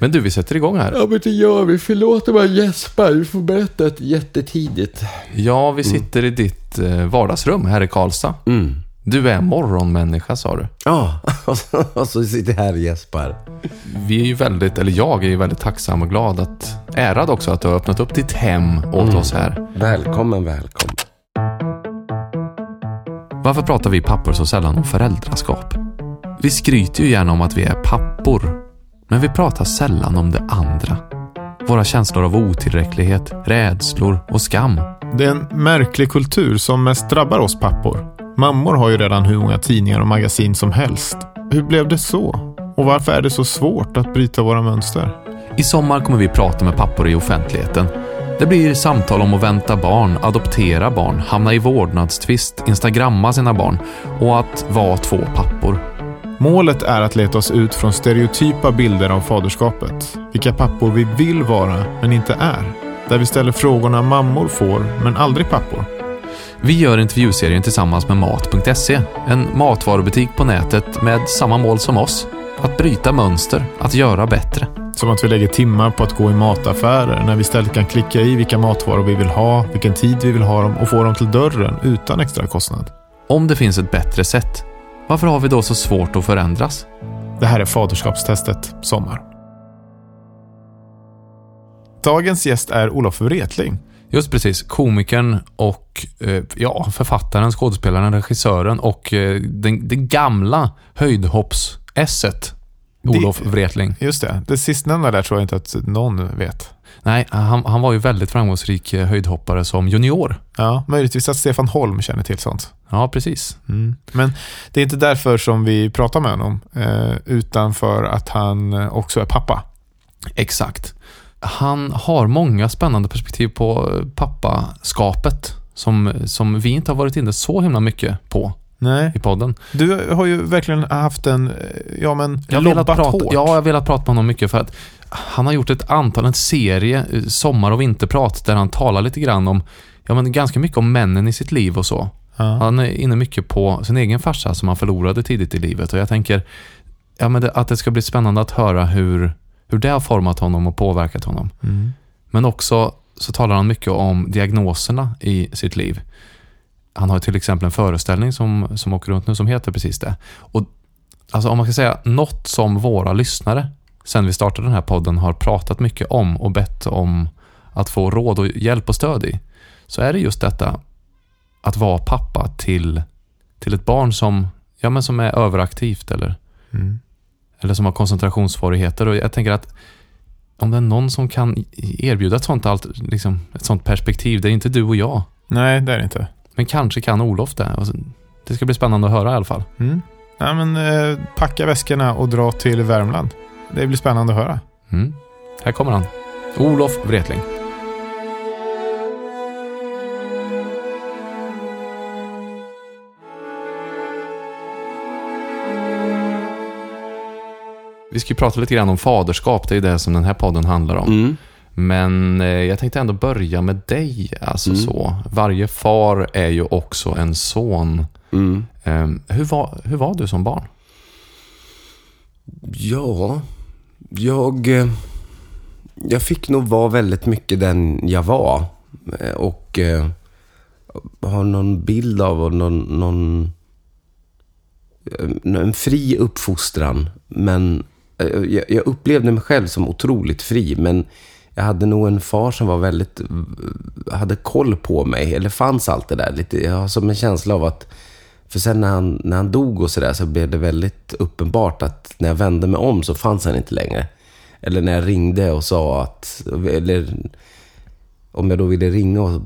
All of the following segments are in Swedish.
Men du, vi sätter igång här. Ja, men det gör vi. Förlåt om jag gäspar. Du får berätta ett jättetidigt. Ja, vi sitter i ditt eh, vardagsrum här i Karlstad. Mm. Du är morgonmänniska, sa du. Ja, och så, och så sitter jag här och gäspar. Vi är ju väldigt, eller jag är ju väldigt tacksam och glad att, ärad också att du har öppnat upp ditt hem åt oss här. Välkommen, välkommen. Varför pratar vi pappor så sällan om föräldraskap? Vi skryter ju gärna om att vi är pappor, men vi pratar sällan om det andra. Våra känslor av otillräcklighet, rädslor och skam. Det är en märklig kultur som mest drabbar oss pappor. Mammor har ju redan hur många tidningar och magasin som helst. Hur blev det så? Och varför är det så svårt att bryta våra mönster? I sommar kommer vi prata med pappor i offentligheten. Det blir samtal om att vänta barn, adoptera barn, hamna i vårdnadstvist, instagramma sina barn och att vara två pappor. Målet är att leta oss ut från stereotypa bilder av faderskapet. Vilka pappor vi vill vara, men inte är. Där vi ställer frågorna mammor får, men aldrig pappor. Vi gör intervjuserien tillsammans med Mat.se, en matvarubutik på nätet med samma mål som oss. Att bryta mönster, att göra bättre. Som att vi lägger timmar på att gå i mataffärer när vi istället kan klicka i vilka matvaror vi vill ha, vilken tid vi vill ha dem och få dem till dörren utan extra kostnad. Om det finns ett bättre sätt, varför har vi då så svårt att förändras? Det här är Faderskapstestet Sommar. Dagens gäst är Olof Wretling. Just precis, komikern och eh, ja, författaren, skådespelaren, regissören och eh, den, det gamla höjdhopps-esset Olof Wretling. Just det, det sistnämnda där tror jag inte att någon vet. Nej, han, han var ju väldigt framgångsrik eh, höjdhoppare som junior. Ja, möjligtvis att Stefan Holm känner till sånt. Ja, precis. Mm. Men det är inte därför som vi pratar med honom, eh, utan för att han eh, också är pappa. Exakt. Han har många spännande perspektiv på pappaskapet som, som vi inte har varit inne så himla mycket på Nej. i podden. Du har ju verkligen haft en, eh, ja men, Jag lobbat prata, hårt. ja, jag har velat prata med honom mycket för att han har gjort ett antal, en serie, eh, sommar och vinterprat, där han talar lite grann om, ja men ganska mycket om männen i sitt liv och så. Ja. Han är inne mycket på sin egen farsa som han förlorade tidigt i livet och jag tänker ja, men det, att det ska bli spännande att höra hur, hur det har format honom och påverkat honom. Mm. Men också så talar han mycket om diagnoserna i sitt liv. Han har till exempel en föreställning som, som åker runt nu som heter precis det. Och alltså om man ska säga något som våra lyssnare sen vi startade den här podden har pratat mycket om och bett om att få råd och hjälp och stöd i, så är det just detta att vara pappa till, till ett barn som, ja, men som är överaktivt eller, Mm. eller som har koncentrationssvårigheter. Och jag tänker att om det är någon som kan erbjuda ett sånt, allt, liksom, ett sånt perspektiv, det är inte du och jag. Nej, det är det inte. Men kanske kan Olof det. Och så- Det ska bli spännande att höra i alla fall. Mm. Nej, men, eh, packa väskorna och dra till Värmland. Det blir spännande att höra. Mm. Här kommer han. Olof Wretling. Vi ska ju prata lite grann om faderskap, det är ju det som den här podden handlar om. Mm. Men eh, jag tänkte ändå börja med dig. Alltså Mm. så. Varje far är ju också en son. Mm. Eh, hur, var, hur var du som barn? Ja, jag, eh, jag fick nog vara väldigt mycket den jag var. Eh, Och har någon bild av och någon, någon en fri uppfostran. Men jag, jag upplevde mig själv som otroligt fri. Men jag hade nog en far som var väldigt, hade koll på mig. Eller fanns allt det där. Lite, jag har som en känsla av att för sen när han, när han dog och sådär så blev det väldigt uppenbart att när jag vände mig om så fanns han inte längre. Eller när jag ringde och sa att, eller om jag då ville ringa och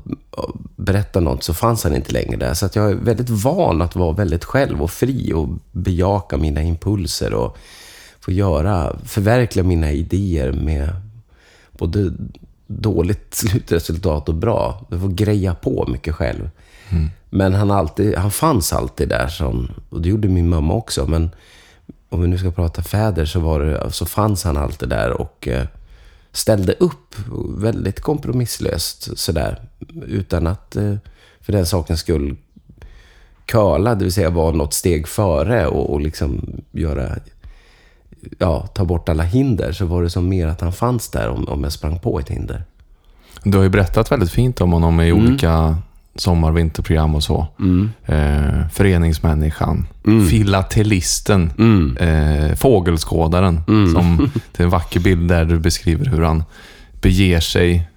berätta något så fanns han inte längre där. Så att jag är väldigt van att vara väldigt själv och fri och bejaka mina impulser och få göra, förverkliga mina idéer med både dåligt slutresultat och bra. Jag får greja på mycket själv. Men han, alltid, han fanns alltid där, som, och det gjorde min mamma också. Men om vi nu ska prata fäder så, var det, så fanns han alltid där och eh, ställde upp väldigt kompromisslöst sådär. Utan att eh, för den sakens skull curla, det vill säga vara något steg före och, och liksom göra ja, ta bort alla hinder så var det som mer att han fanns där om, om jag sprang på ett hinder. Du har ju berättat väldigt fint om honom i olika sommar och vinterprogram och så. Eh, föreningsmänniskan, filatelisten, eh, fågelskådaren. Som, det är en vacker bild där du beskriver hur han beger sig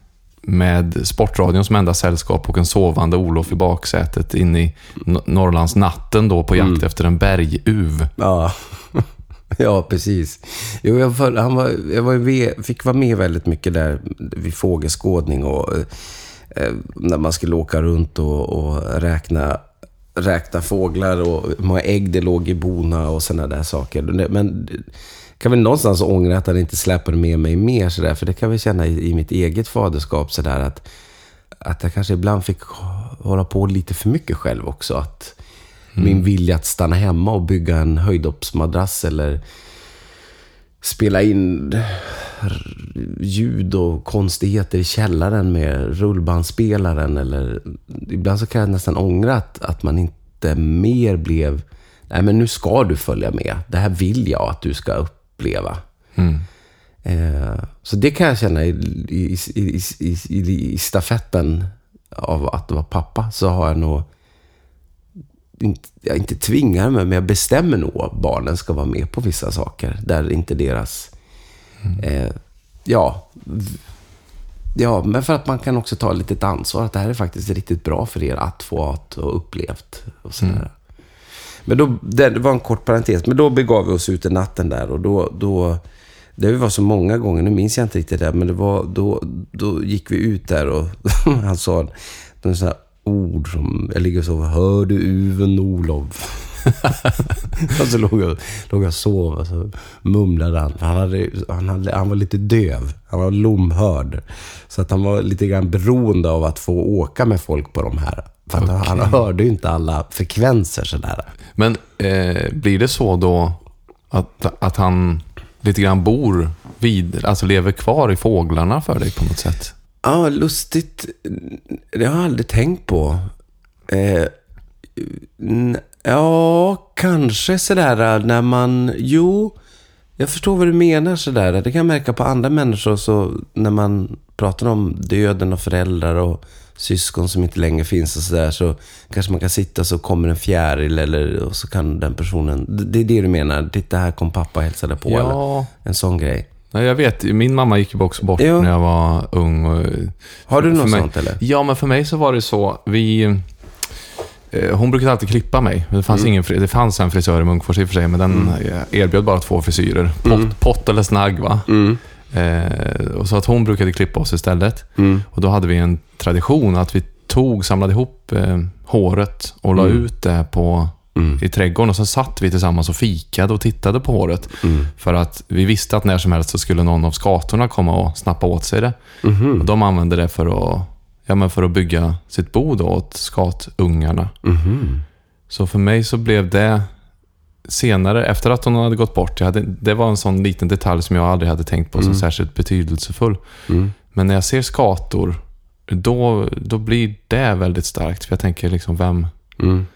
med Sportradion som enda sällskap och en sovande Olof i baksätet in i N- Norrlandsnatten då på jakt efter en berguv. Ja, ja precis. Jo, jag, var, han var, jag var, med- fick vara med väldigt mycket där vid fågelskådning och eh, eh när man skulle åka runt och, och räkna, räkna fåglar och hur många ägg det låg i bona och sådana där saker. Men kan väl någonstans ångra att han inte släpper med mig mer sådär, för det kan vi känna i, i mitt eget faderskap sådär att, att jag kanske ibland fick hålla på lite för mycket själv också. Att, min vilja att stanna hemma och bygga en höjdhoppsmadrass eller spela in ljud och konstigheter i källaren med rullbandspelaren. Eller, ibland så kan jag nästan ångra att, att man inte mer blev... Nej, men nu ska du följa med. Det här vill jag att du ska uppleva. Eh, så det kan jag känna i, i, i, i, i, i stafetten av att vara pappa. Så har jag nog inte, jag inte tvingar mig, men jag bestämmer nog att barnen ska vara med på vissa saker. Där inte deras... Eh, ja, ja, men för att man kan också ta lite ansvar. Att det här är faktiskt riktigt bra för er att få att och upplevt. Och sådär. Men då, det var en kort parentes. Men då begav vi oss ut i natten där och då... då det var så många gånger, nu minns jag inte riktigt det, men det var, då, då gick vi ut där och han sa några sådana här ord som, jag ligger och sover, hör du uven Olof? och så låg jag, låg jag och sov och så mumlade han. Han, hade, han, hade, han var lite döv, han var lomhörd. Så att han var lite grann beroende av att få åka med folk på de här. För att han hörde ju inte alla frekvenser sådär. Men eh, blir det så då att, att han lite grann bor vid, alltså lever kvar i fåglarna för dig på något sätt? Ja, lustigt. Det har jag aldrig tänkt på. Eh, ja, kanske sådär när man... Jo, jag förstår vad du menar sådär. Det kan jag märka på andra människor så när man pratar om döden och föräldrar och syskon som inte längre finns och sådär så kanske man kan sitta så kommer en fjäril eller och så kan den personen... Det är det du menar? Titta, här kom pappa och hälsade på Ja. eller? En sån grej. Nej, jag vet, min mamma gick ju också bort Jo. när jag var ung. Och, Har du något mig, sånt eller? Ja, men för mig så var det så. Vi, eh, hon brukade alltid klippa mig. Det fanns, Mm. ingen, det fanns en frisör i Munkfors i och för sig, men den eh, erbjöd bara två frisyrer. Pott, Mm. pott eller snagg. Va? Eh, och så att hon brukade klippa oss istället. Mm. Och då hade vi en tradition att vi tog, samlade ihop eh, håret och la ut det på, Mm. i trädgården. Och så satt vi tillsammans och fikade och tittade på håret. Mm. För att vi visste att när som helst så skulle någon av skatorna komma och snappa åt sig det. Mhm. Och de använde det för att, ja, men för att bygga sitt bo då åt skatungarna. Mhm. Så för mig så blev det senare, efter att hon hade gått bort, hade, det var en sån liten detalj som jag aldrig hade tänkt på som särskilt betydelsefull. Mm. Men när jag ser skator, då, då blir det väldigt starkt. För jag tänker liksom, vem, Mm.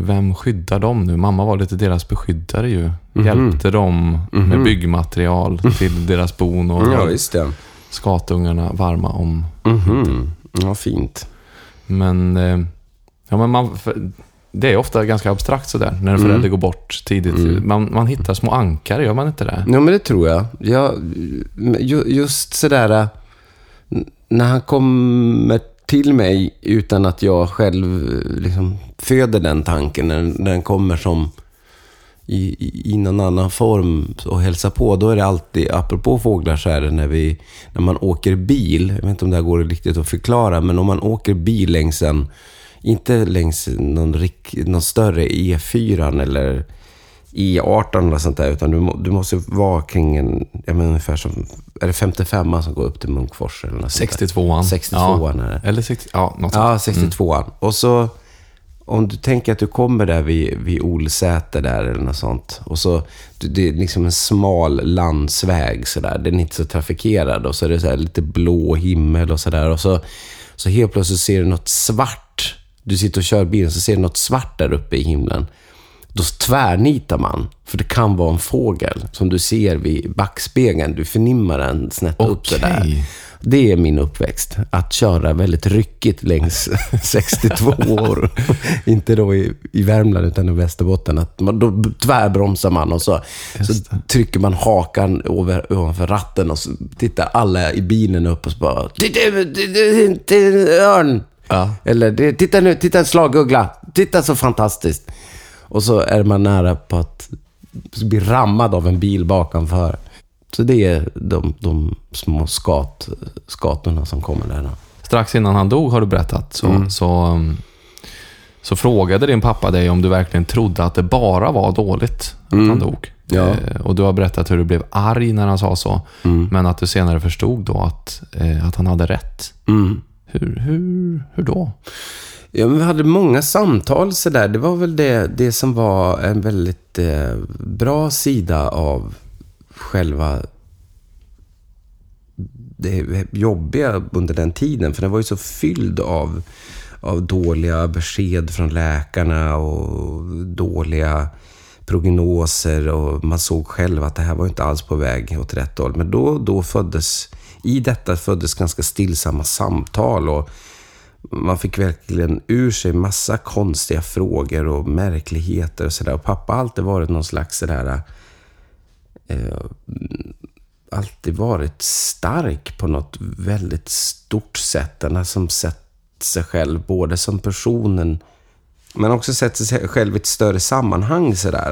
Vem skyddar dem nu? Mamma var lite deras beskyddare ju. Mhm. Hjälpte dem med Mhm. byggmaterial till deras bon och Ja, just det. skatungarna varma om. Mhm. Ja, fint. Men, eh, ja, men man, det är ofta ganska abstrakt sådär, när en Mm. förälder går bort tidigt. Man, man hittar små ankare, gör man inte det? Ja, men det tror jag. jag ju, just sådär, n- när han kommer till mig utan att jag själv eh, liksom föder den tanken, när, när den kommer som i, i, i någon annan form och hälsar på, då är det alltid, apropå fåglar så är det när, vi, när man åker bil, jag vet inte om det här går riktigt att förklara, men om man åker bil längs en, inte längs någon, rik, någon större E4 eller E18 eller sånt där, utan du, du måste vara kring en, jag menar ungefär som, är det 55 som går upp till Munkfors eller något sånt där? 62an. 62an ja. är det. Eller 60, ja, något Ja, sånt. 62an. Och så, om du tänker att du kommer där vid, vid Olsäter där eller något sånt. Och så, det är liksom en smal landsväg sådär. Den är inte så trafikerad. Och så är det så här lite blå himmel och sådär. Och så, så helt plötsligt ser du något svart. Du sitter och kör bilen så ser du något svart där uppe i himlen. Då tvärnitar man. För det kan vara en fågel som du ser vid backspegeln. Du förnimmar den snett upp sådär. Det är min uppväxt. Att köra väldigt ryckigt längs 62 år. Inte då i, i Värmland utan i Västerbotten. Att man, då tvärbromsar man och så, så trycker man hakan över, ovanför ratten och så tittar alla i bilen upp och så bara Titta, örn! Ja. Eller "Det- titta nu, titta en slaguggla! Titta så fantastiskt! Och så är man nära på att bli rammad av en bil bakanför. Så det är de, de små skat, skatorna som kommer där. Strax innan han dog, har du berättat, så, Mm. så, um, så frågade din pappa dig om du verkligen trodde att det bara var dåligt att han dog. Mm. Ja. Eh, och du har berättat hur du blev arg när han sa så, Mm. men att du senare förstod då att, eh, att han hade rätt. Mm. Hur, hur, hur då? Ja, men vi hade många samtal så där. Det var väl det, det som var en väldigt eh, bra sida av själva det jobbiga under den tiden. För den var ju så fylld av, av dåliga besked från läkarna och dåliga prognoser. Och man såg själv att det här var inte alls på väg åt rätt håll. Men då, då föddes, i detta föddes ganska stillsamma samtal. och man fick verkligen ur sig massa konstiga frågor och märkligheter och sådär. Och pappa har alltid varit någon slags sådär... Eh, alltid varit stark på något väldigt stort sätt. Den har som sett sig själv både som personen men också sett sig själv i ett större sammanhang. Sådär.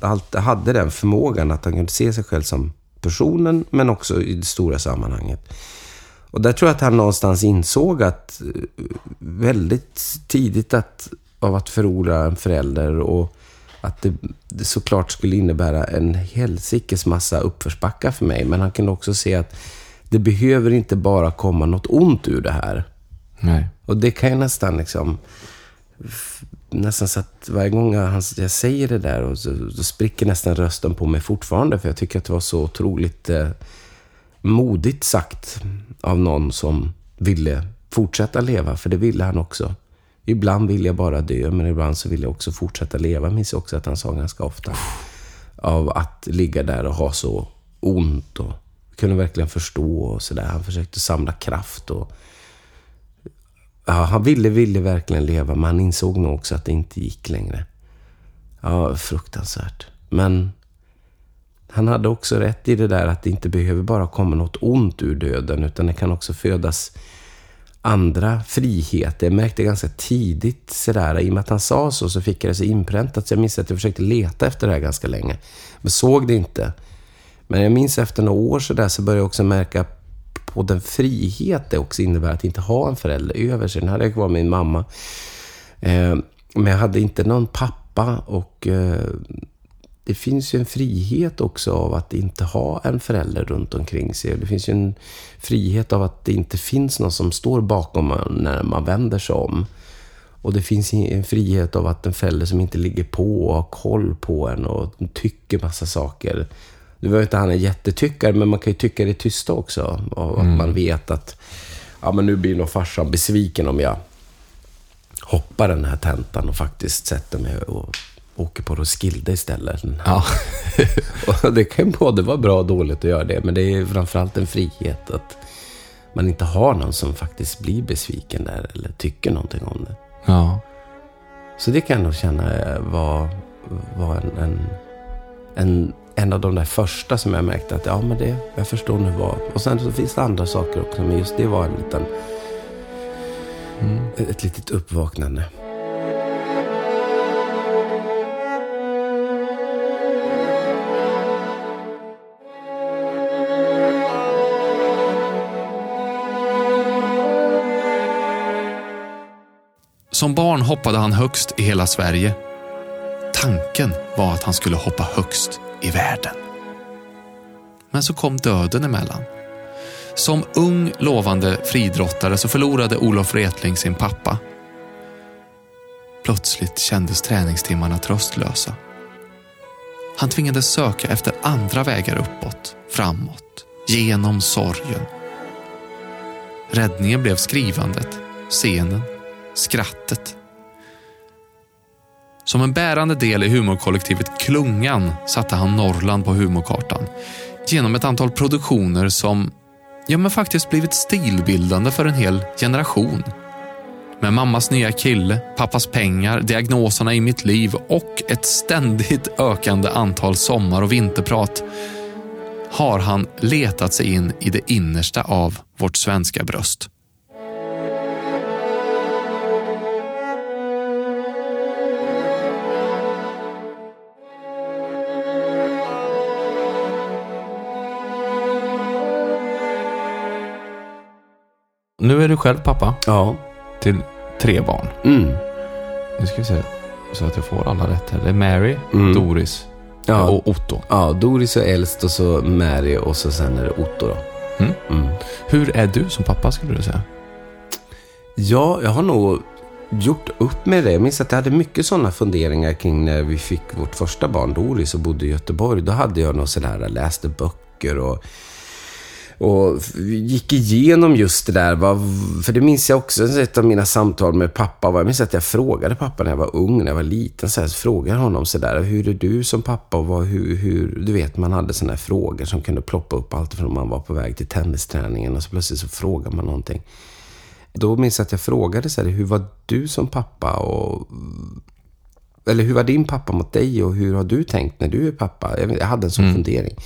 Han hade den förmågan att han kunde se sig själv som personen men också i det stora sammanhanget. Och där tror jag att han någonstans insåg att eh, väldigt tidigt att, av att förlora en förälder och att det, det såklart skulle innebära en helsikes massa uppförsbackar för mig. Men han kunde också se att det behöver inte bara komma något ont ur det här. Nej. Och det kan ju nästan liksom... Nästan så att varje gång jag, jag säger det där och så, då spricker nästan rösten på mig fortfarande. För jag tycker att det var så otroligt eh, modigt sagt av någon som ville fortsätta leva. För det ville han också. Ibland vill jag bara dö, men ibland så vill jag också fortsätta leva. Jag minns också att han sa ganska ofta. Av att ligga där och ha så ont och kunde verkligen förstå och sådär. Han försökte samla kraft och Ja, han ville, ville verkligen leva, men han insåg nog också att det inte gick längre. Ja, fruktansvärt. Men han hade också rätt i det där att det inte behöver bara komma något ont ur döden, utan det kan också födas andra friheter. Jag märkte ganska tidigt sådär, i och med att han sa så, så fick jag det så inpräntat. Så jag minns att jag försökte leta efter det här ganska länge, men såg det inte. Men jag minns efter några år sådär så började jag också märka på den frihet det också innebär att inte ha en förälder över sig. Nu hade jag kvar min mamma. Eh, men jag hade inte någon pappa och eh, det finns ju en frihet också av att inte ha en förälder runt omkring sig. Det finns ju en frihet av att det inte finns någon som står bakom en när man vänder sig om. Och det finns en frihet av att en förälder som inte ligger på och har koll på en och tycker massa saker. Nu behöver inte han en jättetyckare, men man kan ju tycka det tysta också. Och att man vet att ja, men nu blir nog farsan besviken om jag hoppar den här tentan och faktiskt sätter mig och åker på Roskilde istället. Ja. Och det kan både vara bra och dåligt att göra det, men det är framförallt en frihet att man inte har någon som faktiskt blir besviken där eller tycker någonting om det. ja. Så det kan jag nog känna eh, var, var en, en, en, en av de där första som jag märkte att ja, men det, jag förstår nu vad. Och sen så finns det andra saker också, men just det var en liten, ett, ett litet uppvaknande. Som barn hoppade han högst i hela Sverige. Tanken var att han skulle hoppa högst i världen. Men så kom döden emellan. Som ung lovande fridrottare så förlorade Olof Wretling sin pappa. Plötsligt kändes träningstimmarna tröstlösa. Han tvingades söka efter andra vägar uppåt, framåt, genom sorgen. Räddningen blev skrivandet, scenen, skrattet. Som en bärande del i humorkollektivet Klungan satte han Norrland på humorkartan genom ett antal produktioner som ja, men faktiskt blivit stilbildande för en hel generation. Med mammas nya kille, pappas pengar, diagnoserna i mitt liv och ett ständigt ökande antal sommar och vinterprat har han letat sig in i det innersta av vårt svenska bröst. Nu är du själv pappa Ja. till tre barn. Mm. Nu ska vi se så att jag får alla rätt här. Det är Mary, Mm. Doris Ja. och Otto. Ja, Doris är äldst och så Mary och så sen är det Otto då. Mm. Mm. Hur är du som pappa skulle du säga? Ja, jag har nog gjort upp med det. Jag minns att jag hade mycket sådana funderingar kring när vi fick vårt första barn, Doris, och bodde i Göteborg. Då hade jag nog sådär, läste böcker och, och gick igenom just det där. Vad, för det minns jag också, ett av mina samtal med pappa. var- Jag minns att jag frågade pappa när jag var ung, när jag var liten. Så här, så frågade honom sådär, hur är du som pappa? Och vad, hur, hur, du vet, man hade sådana här frågor som kunde ploppa upp allt från man var på väg till tennisträningen och så plötsligt så frågar man någonting. Då minns jag att jag frågade så här, hur var du som pappa? Och, eller hur var din pappa mot dig och hur har du tänkt när du är pappa? Jag, hade en sån fundering.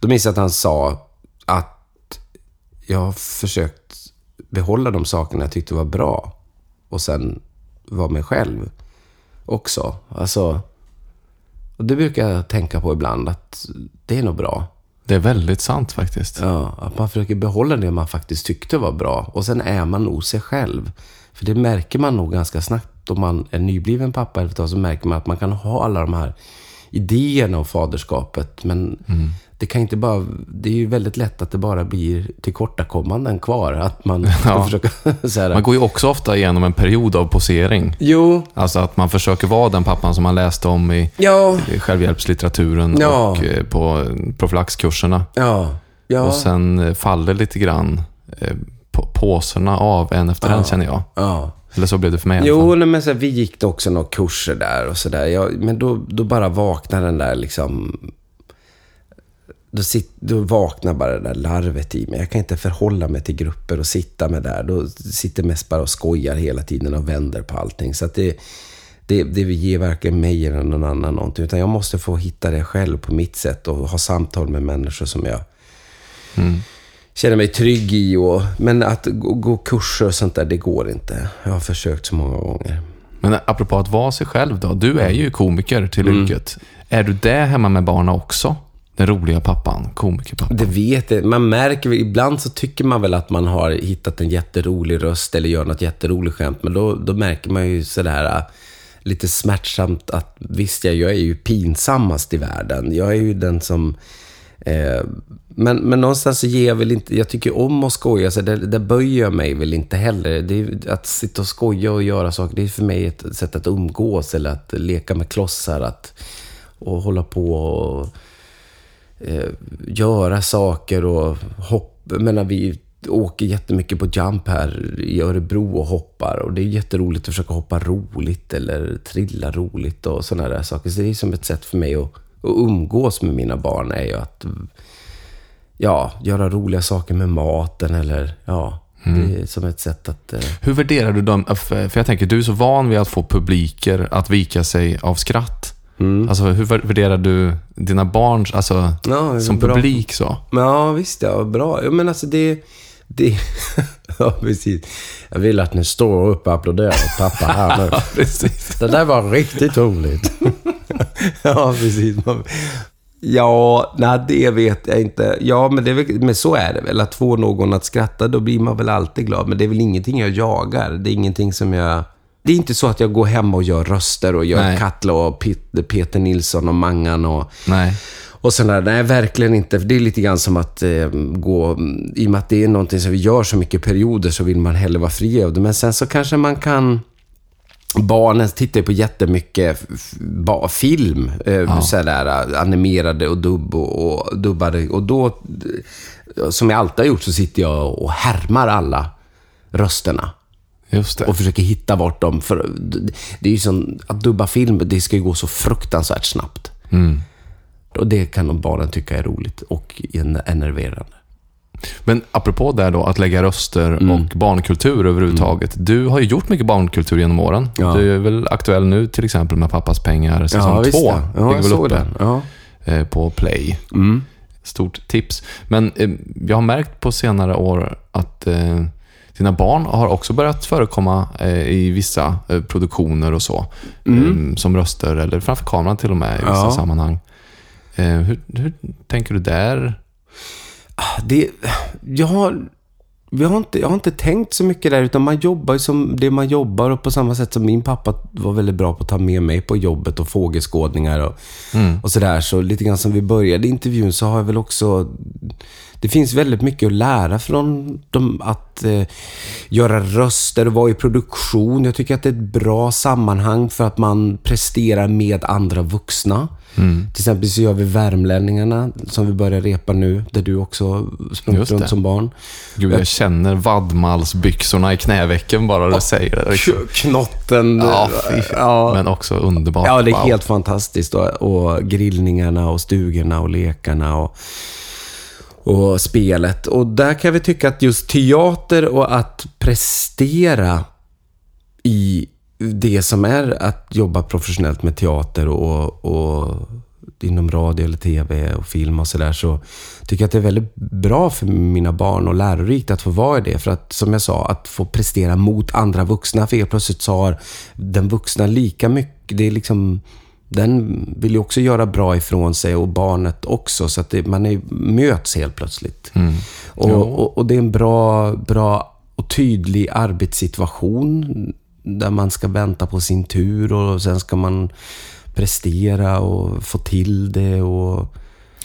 Då minns jag att han sa jag har försökt behålla de sakerna jag tyckte var bra. Och sen vara mig själv också. Alltså, och det brukar jag tänka på ibland, att det är nog bra. Det är väldigt sant faktiskt. Ja, att man försöker behålla det man faktiskt tyckte var bra. Och sen är man nog sig själv. För det märker man nog ganska snabbt om man är nybliven pappa eller så märker man att man kan ha alla de här idéerna om faderskapet. Men det kan inte bara... Det är ju väldigt lätt att det bara blir tillkortakommanden kvar. Att man Ja. försöka... Man går ju också ofta igenom en period av posering. Jo, Alltså att man försöker vara den pappan som man läste om i ja, självhjälpslitteraturen Ja. och eh, på profylaxkurserna. ja, ja. Och sen eh, faller lite grann eh, på- av en efter en känner jag. ja. Eller så blev det för mig i alla Jo, fall. nej, men så här, vi gick också några kurser där och sådär. Men då, då bara vaknar den där liksom... Då, sit, då vaknar bara det där larvet i mig. Jag kan inte förhålla mig till grupper och sitta med där. Då sitter mest bara och skojar hela tiden och vänder på allting. Så det, det, det ger varken mig eller någon annan någonting. Utan jag måste få hitta det själv på mitt sätt och ha samtal med människor som jag känner mig trygg i. Och, men att gå, gå kurser och sånt där, det går inte. Jag har försökt så många gånger. Men apropå att vara sig själv då. Du är ju komiker till Mm. yrket. Är du det hemma med barnen också? Den roliga pappan, komikerpappan. Det vet jag. Man märker väl, ibland så tycker man väl att man har hittat en jätterolig röst eller gör något jätteroligt skämt. Men då, då märker man ju sådär äh, lite smärtsamt att visst, jag, jag är ju pinsammast i världen. Jag är ju den som... Eh, men, men någonstans så ger jag väl inte... Jag tycker om att skoja, så där, där böjer jag mig väl inte heller. Det är, att sitta och skoja och göra saker, det är för mig ett sätt att umgås eller att leka med klossar. Att, och hålla på och eh, göra saker och hoppa. Menar, vi åker jättemycket på jump här i Örebro och hoppar. Och det är jätteroligt att försöka hoppa roligt eller trilla roligt och sådana där saker. Så det är som ett sätt för mig att, att umgås med mina barn är ju att ja, göra roliga saker med maten eller ja, det är som ett sätt att... Eh, Hur värderar du dem? För jag tänker, du är så van vid att få publiker att vika sig av skratt. Mm. Alltså hur värderar du dina barns, alltså Ja, som bra. publik så? Ja, visst ja. Bra. Ja, men alltså det... det ja, precis. Jag vill att ni står upp och applåderar åt pappa här nu. Precis. Det där var riktigt roligt. ja, precis. Ja, nej, det vet jag inte. Ja, men, det men så är det väl. Att få någon att skratta, då blir man väl alltid glad. Men det är väl ingenting jag jagar. Det är ingenting som jag... Det är inte så att jag går hem och gör röster och gör Nej. Katla och Pet- Peter Nilsson och Mangan och... Nej. Och sådär, nej verkligen inte. För det är lite grann som att eh, gå, i och med att det är någonting som vi gör så mycket perioder så vill man hellre vara fri av det. Men sen så kanske man kan... Barnen tittar ju på jättemycket ba, film, eh, sådär, eh, animerade och, dubb och, och dubbade. Och då, som jag alltid har gjort, så sitter jag och härmar alla rösterna. Just det. Och försöker hitta vart de... För det är ju som att dubba film, det ska ju gå så fruktansvärt snabbt. Mm. Och det kan de barnen tycka är roligt och en- enerverande. Men apropå där då, att lägga röster Mm. och barnkultur överhuvudtaget. Du har ju gjort mycket barnkultur genom åren. Ja. Du är väl aktuell nu till exempel med Pappas pengar säsong visst två. det. Ja, Ligger jag väl såg uppe, den. Ja. eh, På Play. Mm. Stort tips. Men eh, jag har märkt på senare år att eh, dina barn har också börjat förekomma eh, i vissa eh, produktioner och så. Eh, som röster eller framför kameran till och med i vissa Mm. Ja. sammanhang. Eh, hur, hur tänker du där? Det, jag, har, vi har inte, jag har inte tänkt så mycket där, utan man jobbar som det man jobbar. Och på samma sätt som min pappa var väldigt bra på att ta med mig på jobbet och fågelskådningar och, och sådär. Så lite grann som vi började intervjun så har jag väl också... Det finns väldigt mycket att lära från dem att eh, göra röster och vara i produktion. Jag tycker att det är ett bra sammanhang för att man presterar med andra vuxna. Till exempel så gör vi Värmlänningarna som vi börjar repa nu, där du också Just runt som barn. Gud, jag känner vadmalsbyxorna i knävecken bara du säger det. Liksom. Knotten. Ja, ja. Men också underbart. Ja, det är Wow. helt fantastiskt. Och, och grillningarna och stugorna och lekarna och, och spelet. Och där kan vi tycka att just teater och att prestera i det som är att jobba professionellt med teater och, och inom radio eller tv och film och sådär så tycker jag att det är väldigt bra för mina barn och lärorikt att få vara i det. För att, som jag sa, att få prestera mot andra vuxna. För helt plötsligt så har den vuxna lika mycket, det är liksom den vill ju också göra bra ifrån sig och barnet också. Så att det, man är, möts helt plötsligt. Och, och, och det är en bra, bra och tydlig arbetssituation där man ska vänta på sin tur och sen ska man prestera och få till det. Och,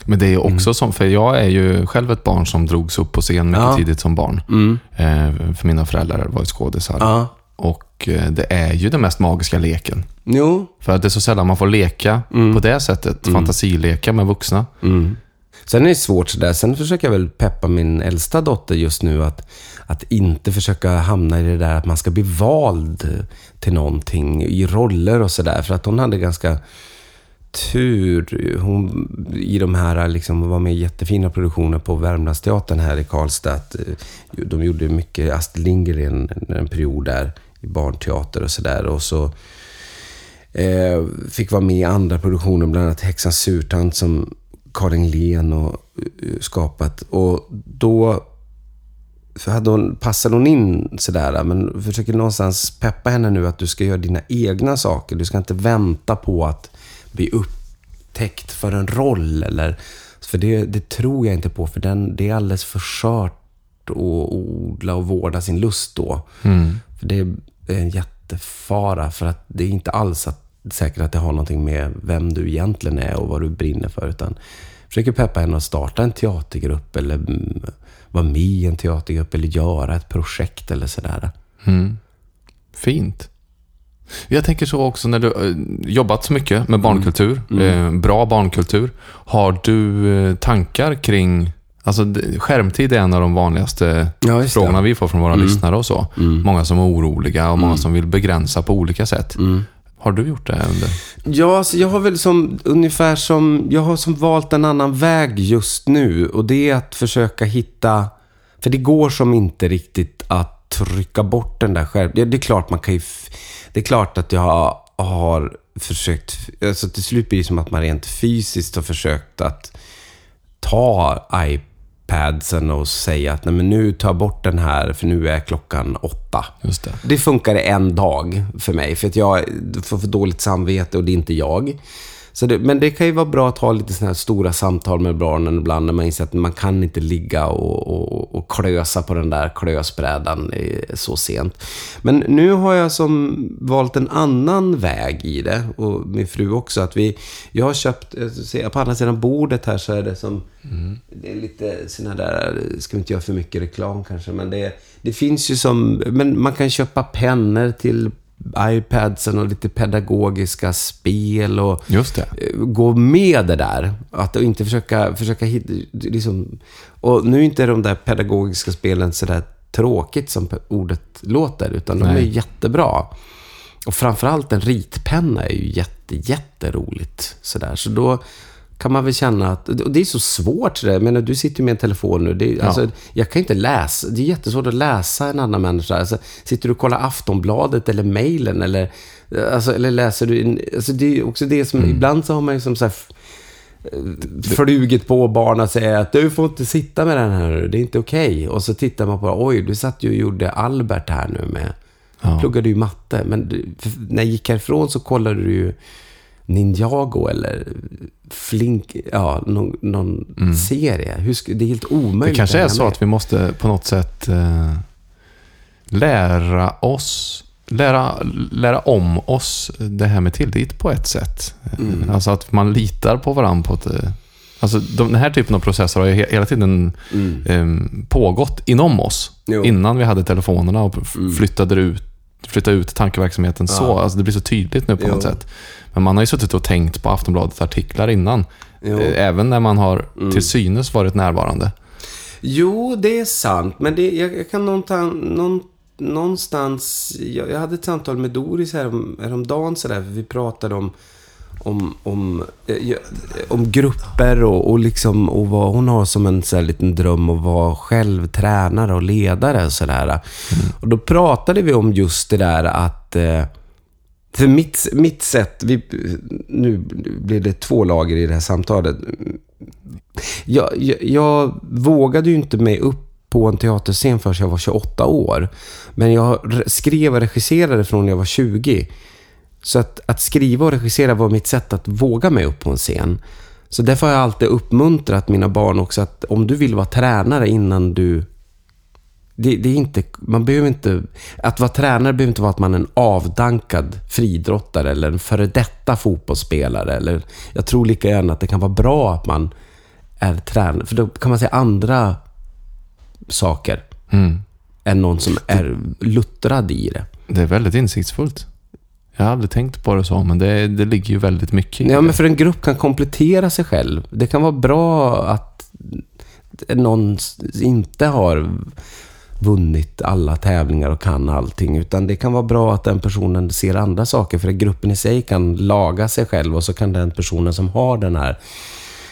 Men det är ju Mm. också som, för jag är ju själv ett barn som drogs upp på scen mycket Ja. tidigt som barn. mm, Eh, för mina föräldrar var ju skådisar. ja. Och eh, det är ju den mest magiska leken. Jo. För att det är så sällan man får leka på det sättet. Fantasileka med vuxna. Mm. Sen är det svårt sådär. Sen försöker jag väl peppa min äldsta dotter just nu att, att inte försöka hamna i det där att man ska bli vald till någonting i roller och sådär. För att hon hade ganska tur hon, i de här, liksom, var med i jättefina produktioner på Värmlandsteatern här i Karlstad. Eh, De gjorde mycket Astrid Lindgren en period där i barnteater och sådär. Och så eh, fick vara med i andra produktioner, bland annat Häxans surtant som Karin Len och eh, skapat. Och då hade hon, passade hon in sådär, men försöker någonstans peppa henne nu att du ska göra dina egna saker. Du ska inte vänta på att bli upptäckt för en roll. Eller, för det, det tror jag inte på, för den, det är alldeles för skört att odla och vårda sin lust då. Mm. För det är en jättefara, för att det är inte alls att, säkert att det har någonting med vem du egentligen är och vad du brinner för. Utan försöker peppa henne att starta en teatergrupp eller mm, vara med i en teatergrupp eller göra ett projekt eller sådär. Mm. Fint. Jag tänker så också när du eh, jobbat så mycket med barnkultur, Eh, bra barnkultur. Har du eh, tankar kring, alltså skärmtid är en av de vanligaste Ja, frågorna vi får från våra lyssnare och så. Många som är oroliga och många som vill begränsa på olika sätt. Har du gjort det under? Ja, alltså jag har väl som, ungefär som, jag har som valt en annan väg just nu. Och det är att försöka hitta, för det går som inte riktigt att trycka bort den där själv. Ja, det är klart man kan ju, det är klart att jag har försökt, alltså till slut blir det som att man rent fysiskt har försökt att ta iPadsen och säga att Nej, men nu tar jag bort den här för nu är klockan åtta. Just det. Det funkade en dag för mig, för att jag får för dåligt samvete och det är inte jag. Så det, men det kan ju vara bra att ha lite sådana här stora samtal med barnen ibland när man inser att man kan inte ligga och, och, och klösa på den där klösbrädan eh, så sent. Men nu har jag som valt en annan väg i det och min fru också. Att vi, jag har köpt, jag ser, på andra sidan bordet här så är det som, det är lite sådana där, ska vi inte göra för mycket reklam kanske, men det, det finns ju som, men man kan köpa pennor till iPadsen och lite pedagogiska spel och eh, gå med det där. Att inte försöka, försöka hitta, liksom, och nu är inte de där pedagogiska spelen sådär tråkigt som ordet låter, utan de Nej. är jättebra. Och framförallt en ritpenna är ju jätte, jätteroligt. Sådär. Så då kan man väl känna att... Och det är så svårt. Det. Menar, du sitter ju med en telefon nu. Det är, Ja. alltså, jag kan inte läsa. Det är jättesvårt att läsa en annan människa. Alltså, sitter du och kollar Aftonbladet eller mejlen eller... Alltså, eller läser du... Alltså, det är också det som... Mm. Ibland så har man ju som så här, flugit på barn och säger att du får inte sitta med den här nu, det är inte okej. Och så tittar man på, oj, du satt ju och gjorde Albert här nu med. Ja. Pluggade ju matte, men du, när jag gick härifrån så kollade du ju Ninjago eller Flink, ja, någon, någon serie. Hur det är helt omöjligt. Mm. Det kanske är så med. att vi måste på något sätt eh, lära oss, lära, lära om oss det här med tillit på ett sätt. Mm. Alltså att man litar på varandra på ett... eh, Alltså de, den här typen av processer har ju he- hela tiden Mm. eh, pågått inom oss. Jo. Innan vi hade telefonerna och Mm. flyttade ut, flyttade ut tankeverksamheten så. Ja. Alltså det blir så tydligt nu på Jo. något sätt. Men man har ju suttit och tänkt på Aftonbladets artiklar innan. Jo. Eh, Även när man har Mm. till synes varit närvarande. Jo, det är sant. Men det, jag, jag kan någonstans, någon, någonstans... Jag, jag hade ett samtal med Doris härom, häromdagen sådär. För vi pratade om, om, om, eh, om grupper och, och, liksom, och vad hon har som en sån här liten dröm att vara själv tränare och ledare. Och, sådär. och då pratade vi om just det där att... Eh, för mitt, mitt sätt, vi, nu blir det två lager i det här samtalet. Jag, jag, jag vågade ju inte mig upp på en teaterscen förrän jag var 28 år. Men jag re- skrev och regisserade från jag var 20. Så att, att skriva och regissera var mitt sätt att våga mig upp på en scen. Så därför har jag alltid uppmuntrat mina barn också att om du vill vara tränare innan du det, det är inte, man behöver inte, att vara tränare behöver inte vara att man är en avdankad friidrottare eller en före detta fotbollsspelare. Eller, jag tror lika gärna att det kan vara bra att man är tränare. För då kan man säga andra saker Mm. än någon som är luttrad i det. Det är väldigt insiktsfullt. Jag har aldrig tänkt på det så, men det, det ligger ju väldigt mycket i Ja, det. men för en grupp kan komplettera sig själv. Det kan vara bra att någon inte har vunnit alla tävlingar och kan allting. Utan det kan vara bra att den personen ser andra saker. För gruppen i sig kan laga sig själv och så kan den personen som har den här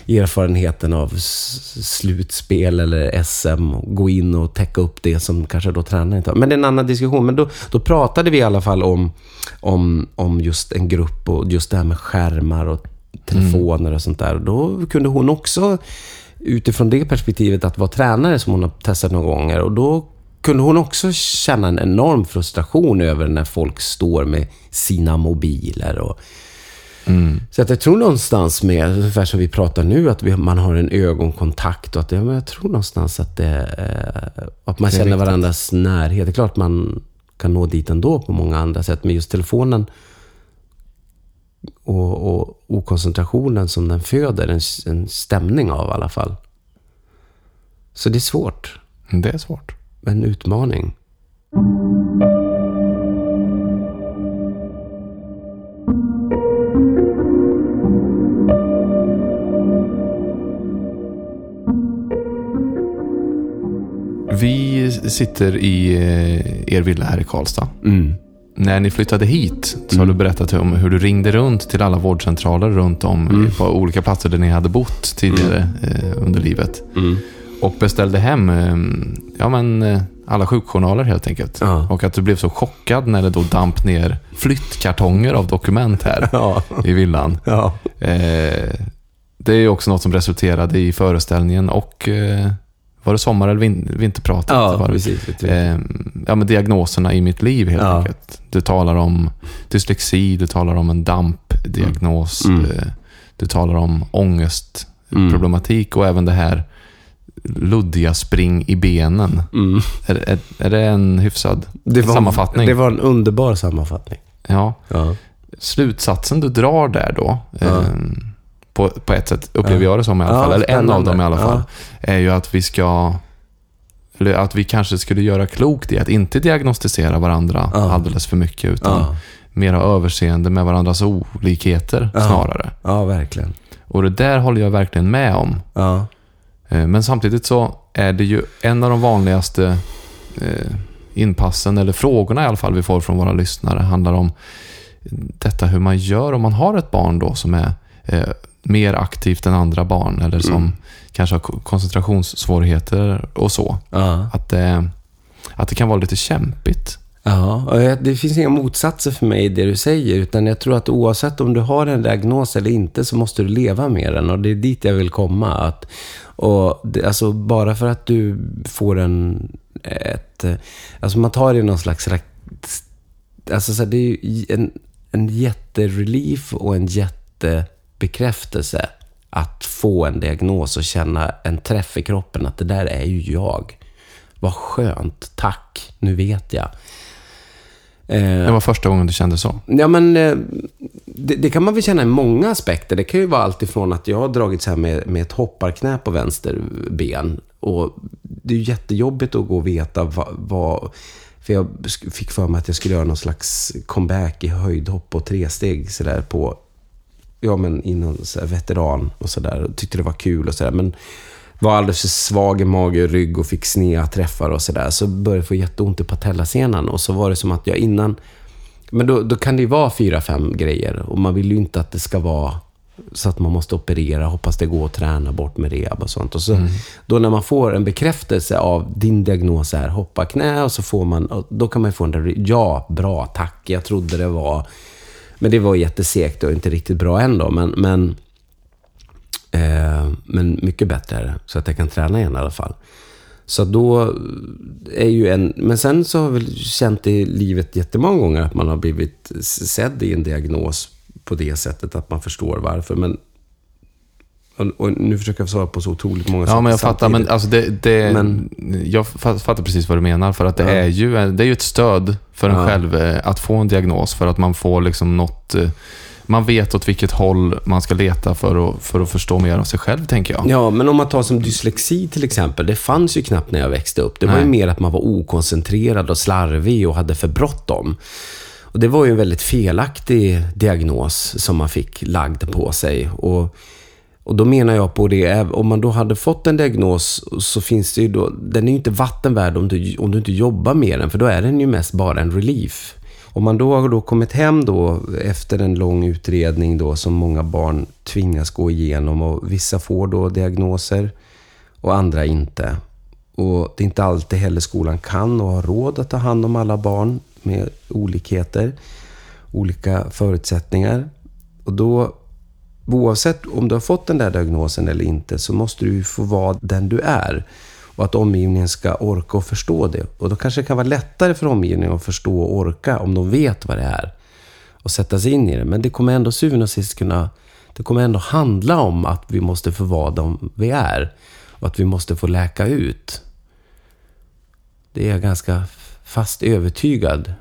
erfarenheten av slutspel eller SM gå in och täcka upp det som kanske då tränaren inte har. Men det är en annan diskussion. Men då, då pratade vi i alla fall om, om, om just en grupp och just det här med skärmar och telefoner och sånt där. Och då kunde hon också utifrån det perspektivet att vara tränare som hon har testat några gånger. Och då kunde hon också känna en enorm frustration över när folk står med sina mobiler och Mm. så att jag tror någonstans med, ungefär som vi pratar nu, att man har en ögonkontakt och att jag tror någonstans att det, eh, att man Det känner viktigt. varandras närhet. Det är klart man kan nå dit ändå på många andra sätt, men just telefonen och, och okoncentrationen som den föder en, en stämning av i alla fall. Så det är svårt. Det är svårt. En utmaning. Vi sitter i eh, er villa här i Karlstad. Mm. När ni flyttade hit så har du berättat om hur du ringde runt till alla vårdcentraler runt om Mm. på olika platser där ni hade bott tidigare eh, under livet. Mm. Och beställde hem eh, ja, men, eh, alla sjukjournaler helt enkelt. Ja. Och att du blev så chockad när det då damp ner flyttkartonger av dokument här Ja. i villan. Ja. Eh, det är också något som resulterade i föreställningen och eh, var det sommar eller vin- vinterpratet? Ja, var det? precis. Eh, ja, men diagnoserna i mitt liv helt Ja. enkelt. Du talar om dyslexi, du talar om en DAMP-diagnos, Mm. eh, du talar om Mm. ångestproblematik och även det här luddiga spring i benen. Mm. Är, är, är det en hyfsad Det var, sammanfattning? Det var en underbar sammanfattning. Ja. Ja. Slutsatsen du drar där då, eh, på, på ett sätt upplever Ja. jag det som i alla Ja, fall, eller en av dem i alla Ja. fall, är ju att vi ska eller att vi kanske skulle göra klokt i att inte diagnostisera varandra Ja. alldeles för mycket, utan Ja. mer ha överseende med varandras olikheter Ja. snarare. ja, verkligen. Och det där håller jag verkligen med om. Ja. Eh, Men samtidigt så är det ju en av de vanligaste eh, inpassen, eller frågorna i alla fall vi får från våra lyssnare, handlar om detta hur man gör om man har ett barn då som är eh, mer aktivt än andra barn eller som Mm. kanske har ko- koncentrationssvårigheter och så. Ja. Att det, att det kan vara lite kämpigt. Ja, det finns inga motsatser för mig i det du säger. Utan jag tror att oavsett om du har en diagnos eller inte så måste du leva med den. Och det är dit jag vill komma. Att, och det, alltså bara för att du får en... Ett, eh, alltså man tar det i någon slags... Alltså så här, det är ju en, en jätterelief och en jättebekräftelse att få en diagnos och känna en träff i kroppen att det där är ju jag. Vad skönt, tack, nu vet jag. Eh, Det var första gången du kände så. Ja, men eh, det, det kan man väl känna i många aspekter. Det kan ju vara allt ifrån att jag har dragit så här med, med ett hopparknä på vänster ben. Och det är ju jättejobbigt att gå och veta vad... vad för jag fick för mig att jag skulle göra någon slags comeback i höjdhopp och tresteg sådär på... Ja, men innan så veteran och sådär. Tyckte det var kul och sådär. Men var alldeles för svag i mage och rygg och fick sneda träffar och sådär. Så började jag få jätteont i patellasenan. Och så var det som att jag innan... Men då, då kan det ju vara fyra, fem grejer. Och man vill ju inte att det ska vara så att man måste operera. Hoppas det går att träna bort med rehab och sånt. Och så, Då när man får en bekräftelse av din diagnos är hoppa knä och så får man... och Då kan man ju få en där, ja, bra, tack. Jag trodde det var... Men det var jättesegt och inte riktigt bra ändå. Men, men, eh, men mycket bättre är det. Så att jag kan träna igen i alla fall. Så då är ju en... Men sen så har jag väl känt i livet jättemånga gånger att man har blivit sedd i en diagnos på det sättet att man förstår varför. Men... Och, nu försöker jag svara på så otroligt många Ja, men jag fattar. Men samtidigt. alltså det, det, Men- jag fa- fattar precis vad du menar. För att det, Ja. är ju, det är ju ett stöd för en Ja. själv eh, att få en diagnos. För att man får liksom något... eh, Man vet åt vilket håll man ska leta för att, för att förstå mer av sig själv, tänker jag. Ja, men om man tar som dyslexi till exempel. Det fanns ju knappt när jag växte upp. Det var ju mer att man var okoncentrerad och slarvig och hade för bråttom. Och det var ju en väldigt felaktig diagnos som man fick lagd på sig. Och, och då menar jag på det, om man då hade fått en diagnos så finns det ju då, den är ju inte vattenvärd om du, om du inte jobbar med den, för då är den ju mest bara en relief. Om man då har då kommit hem då efter en lång utredning då som många barn tvingas gå igenom och vissa får då diagnoser och andra inte. Och det är inte alltid heller skolan kan och har råd att ta hand om alla barn med olikheter, olika förutsättningar. Och då, oavsett om du har fått den där diagnosen eller inte, så måste du ju få vara den du är. Och att omgivningen ska orka och förstå det. Och då kanske det kan vara lättare för omgivningen att förstå och orka om de vet vad det är. Och sätta sig in i det. Men det kommer ändå syvende och sist kunna... Det kommer ändå handla om att vi måste få vara de vi är. Och att vi måste få läka ut. Det är jag ganska fast övertygad.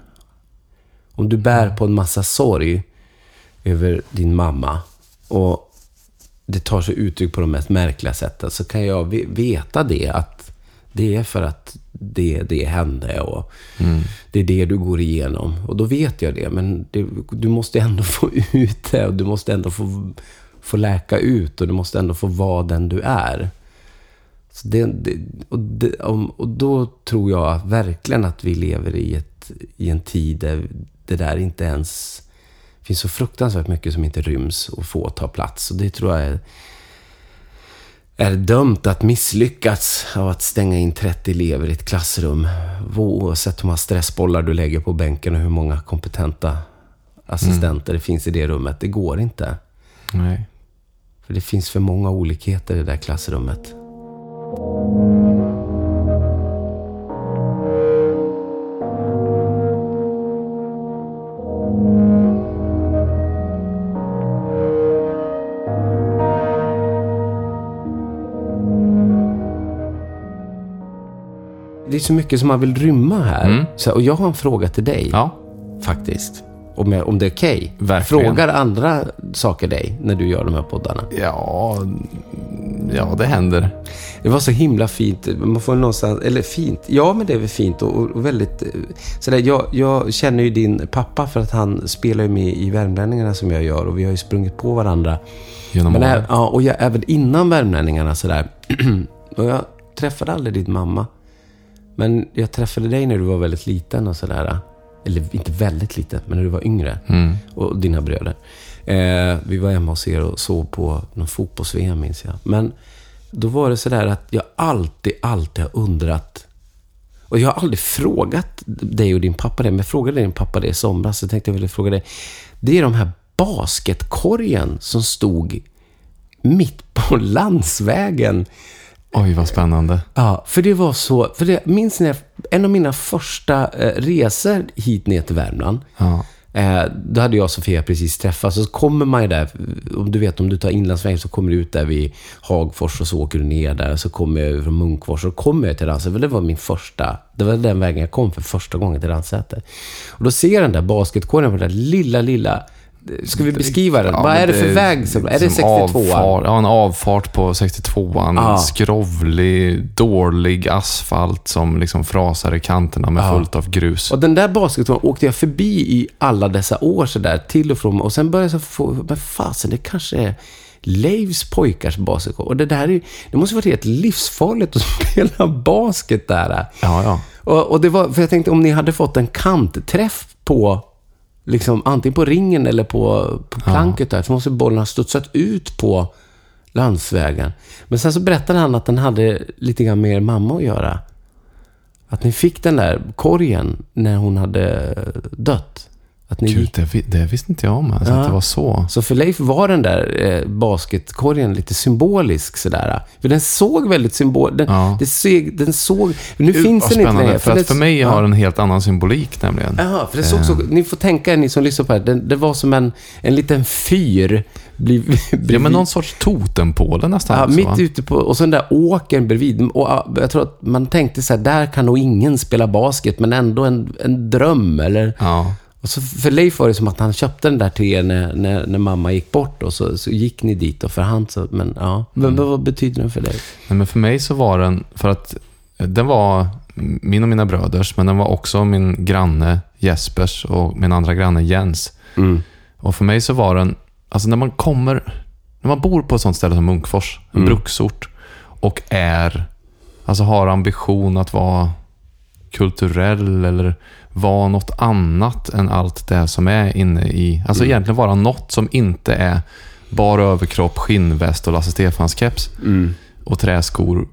Om du bär på en massa sorg över din mamma och det tar sig uttryck på de mest märkliga sätten så kan jag ve- veta det att det är för att det, det hände och det är det du går igenom. Och då vet jag det, men det, du måste ändå få ut det och du måste ändå få, få läka ut och du måste ändå få vara den du är. Så det, det, och, det, och då tror jag verkligen att vi lever i, ett, i en tid där det där inte ens... Det finns så fruktansvärt mycket som inte ryms och får ta plats. Och det tror jag är, är dömt att misslyckas av att stänga in 30 elever i ett klassrum. Oavsett hur många stressbollar du lägger på bänken och hur många kompetenta assistenter det finns i det rummet. Det går inte. Nej. För det finns för många olikheter i det där klassrummet. Så mycket som man vill rymma här. Mm. Så, och jag har en fråga till dig, Ja, faktiskt. Om, jag, om det är okej. Verkligen. Frågar andra saker dig när du gör de här poddarna? ja, ja det händer. Det var så himla fint. Man får någonstans, eller fint, ja men det är väl fint och, och väldigt... eh, Sådär, jag, jag känner ju din pappa för att han spelar ju med i Värmlänningarna som jag gör och vi har ju sprungit på varandra. Genom Men åren. ja, och jag, även innan Värmlänningarna sådär. och jag träffade aldrig din mamma. Men jag träffade dig när du var väldigt liten och sådär. Eller inte väldigt liten, men när du var yngre. Mm. Och dina bröder. Eh, vi var hemma hos er och såg på någon fotbolls-VM minns jag. Men då var det sådär att jag alltid, alltid har undrat. Och jag har aldrig frågat dig och din pappa det, men jag frågade din pappa det i somras. Så tänkte jag ville fråga dig. Det är de här basketkorgen som stod mitt på landsvägen. Oj, vad spännande. Ja, för det var så... För det, minns ni, en av mina första eh, resor hit ner till Värmland. Ja. Eh, då hade jag och Sofia precis träffats. Så kommer man ju där, om du vet om du tar inlandsvägen så kommer du ut där vid Hagfors och så åker du ner där. Så kommer jag från Munkfors och kommer jag till Ransäter. Det var min första, det var den vägen jag kom för första gången till Ransäter. Och då ser jag den där basketkorgen på den där lilla, lilla Ska vi beskriva den? Ja, Vad är det för väg? Som, är det som 62 avfart, Ja, en avfart på 62an. Ja. Skrovlig, dålig asfalt som liksom frasar i kanterna med Ja. fullt av grus. Och den där basketbollen åkte jag förbi i alla dessa år sådär, till och från. Och sen började jag så få, men fasen, det kanske är Leifs pojkars basketboll. Och det där är det måste varit helt livsfarligt att spela basket där. Ja, ja. Och, och det var, för jag tänkte om ni hade fått en kantträff på, liksom antingen på ringen eller på, på planket där, så måste bollen ha studsat ut på landsvägen. Men sen så berättade han att den hade lite grann med er mamma att göra. Att ni fick den där korgen när hon hade dött. Att ni Gud, det, det visste inte jag om. Alltså, Ja. Att det var så. Så för Leif var den där eh, basketkorgen lite symbolisk sådär. För den såg väldigt symbol... Den, Ja. det såg, den såg... Nu Gud, finns den inte längre. För, att det- för mig ja. har den en helt annan symbolik nämligen. Jaha, för det såg så... Ni får tänka ni som lyssnar på det här. Det, var som en, en liten fyr. Bliv, Ja, men någon sorts totempåle nästan. Ja, också, mitt va? ute på... Och så den där åkern bredvid. Och ja, jag tror att man tänkte så här, där kan nog ingen spela basket, men ändå en, en dröm, eller... Ja. Och så för Leif var det som att han köpte den där till er när, när, när mamma gick bort och så, så gick ni dit och för han så, men ja. Men, Mm. vad betyder den för dig? Nej, men för mig så var den, för att eh, den var min och mina bröders, men den var också min granne Jespers och min andra granne Jens. Mm. Och för mig så var den, alltså när man kommer, när man bor på ett sånt ställe som Munkfors, en Mm. bruksort, och är, alltså har ambition att vara kulturell eller vara något annat än allt det som är inne i, alltså egentligen vara något som inte är bara överkropp, skinnväst och Lasse Stefans keps Mm. och träskor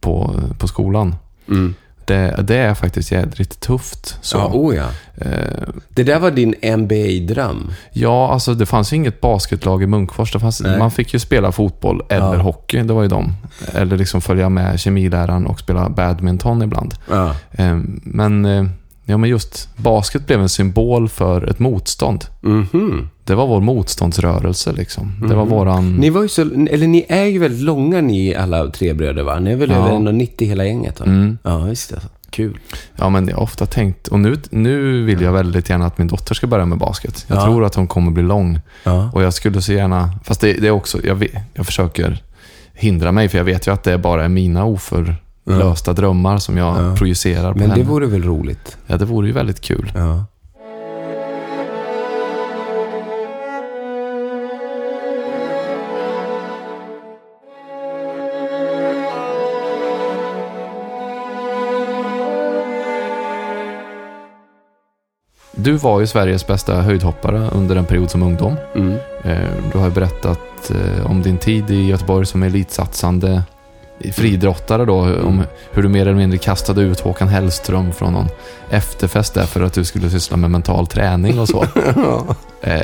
på, på skolan. Mm. Det, det är faktiskt jädrigt tufft. Så. Ja, oh ja. Eh, Det där var din NBA-dröm. ja, alltså det fanns ju inget basketlag i Munkfors. Fanns, man fick ju spela fotboll eller Ja. hockey, det var ju de. Eller liksom följa med kemiläraren och spela badminton ibland. Ja. Eh, men, eh, ja, men just basket blev en symbol för ett motstånd. Mhm. Det var vår motståndsrörelse liksom. Det var våran... Ni var ju så, eller ni är ju väldigt långa ni alla tre bröder va? Ni är väl Ja. över 1,90 hela gänget va? Mm. Ja, visst det. Kul. Ja, men jag har ofta tänkt, och nu, nu vill jag väldigt gärna att min dotter ska börja med basket. Jag Ja. tror att hon kommer bli lång. Ja. Och jag skulle så gärna, fast det, det är också, jag, vet, jag försöker hindra mig, för jag vet ju att det bara är mina oförlösta drömmar som jag Ja. projicerar på Men det henne. vore väl roligt? Ja, det vore ju väldigt kul. Ja. Du var ju Sveriges bästa höjdhoppare under en period som ungdom. Mm. Eh, Du har berättat eh, om din tid i Göteborg som elitsatsande friidrottare då. Om hur du mer eller mindre kastade ut Håkan Hellström från någon efterfest där för att du skulle syssla med mental träning och så. Eh,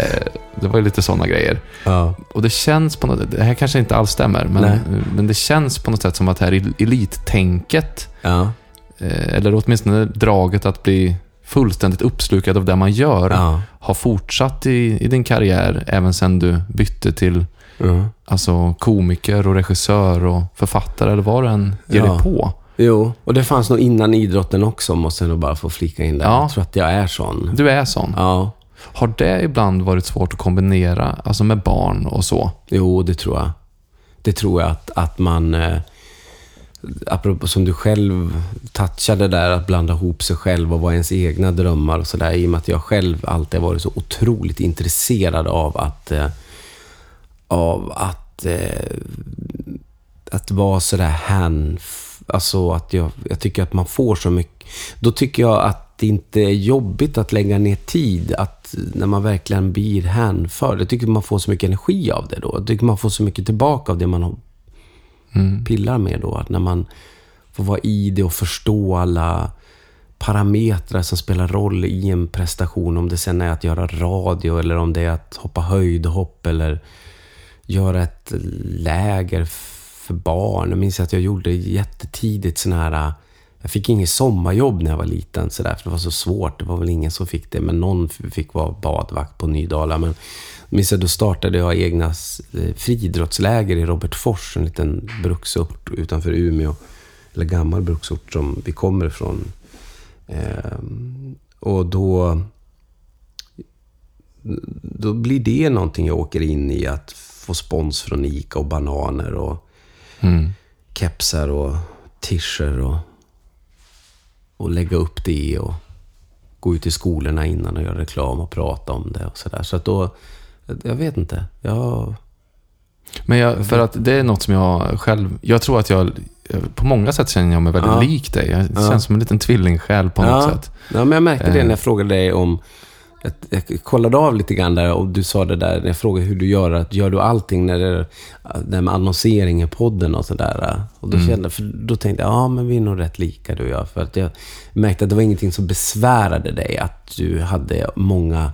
Det var ju lite sådana grejer. ja. Och det känns på något Det här kanske inte alls stämmer, men, Nej. men det känns på något sätt som att det här elittänket, Ja. eh, eller åtminstone draget att bli fullständigt uppslukad av det man gör, Ja. har fortsatt i, i din karriär även sedan du bytte till ja. alltså, komiker och regissör och författare eller vad du än ger Ja. dig på. Jo, och det fanns nog innan idrotten också, måste jag nog bara få flika in där. Ja. Jag tror att jag är sån. Du är sån. Ja, Har det ibland varit svårt att kombinera, alltså med barn och så? jo, det tror jag. Det tror jag att, att man... Eh, apropå som du själv touchade där, att blanda ihop sig själv och vad ens egna drömmar och sådär. I och med att jag själv alltid har varit så otroligt intresserad av att... Eh, av att... Eh, att vara sådär hand, Alltså att jag, jag tycker att man får så mycket. Då tycker jag att det inte är jobbigt att lägga ner tid. Att när man verkligen blir hänförd. Jag tycker man får så mycket energi av det då. Jag tycker man får så mycket tillbaka av det man Mm. pillar med då. Att när man får vara i det och förstå alla parametrar som spelar roll i en prestation. Om det sen är att göra radio eller om det är att hoppa höjdhopp eller göra ett läger för barn. Jag minns att jag gjorde jättetidigt sån här... Jag fick inget sommarjobb när jag var liten, så där, för det var så svårt. Det var väl ingen som fick det, men någon fick vara badvakt på Nydala. Men jag minns att då startade jag egna eh, friidrottsläger i Robertfors, en liten bruksort utanför Umeå. Eller gammal bruksort som vi kommer ifrån. Ehm, och då... Då blir det någonting jag åker in i, att få spons från Ica och bananer och Mm. kepsar och tischer och, och lägga upp det och gå ut i skolorna innan och göra reklam och prata om det och sådär. Så att då, jag vet inte. Jag, Men jag, för att det är något som jag själv... Jag tror att jag... På många sätt känner jag mig väldigt Ja. lik dig. Jag Ja. känns som en liten tvillingsjäl på något ja, sätt. Ja, men jag märkte det Eh. när jag frågade dig om... Jag, kollade av lite grann där och du sa det där när jag frågade hur du gör. Att gör du allting när det är det med annonsering i podden och sådär? Och då, Mm. kände, för då tänkte jag, ja men vi är nog rätt lika du och jag. För att jag märkte att det var ingenting som besvärade dig. Att du hade många...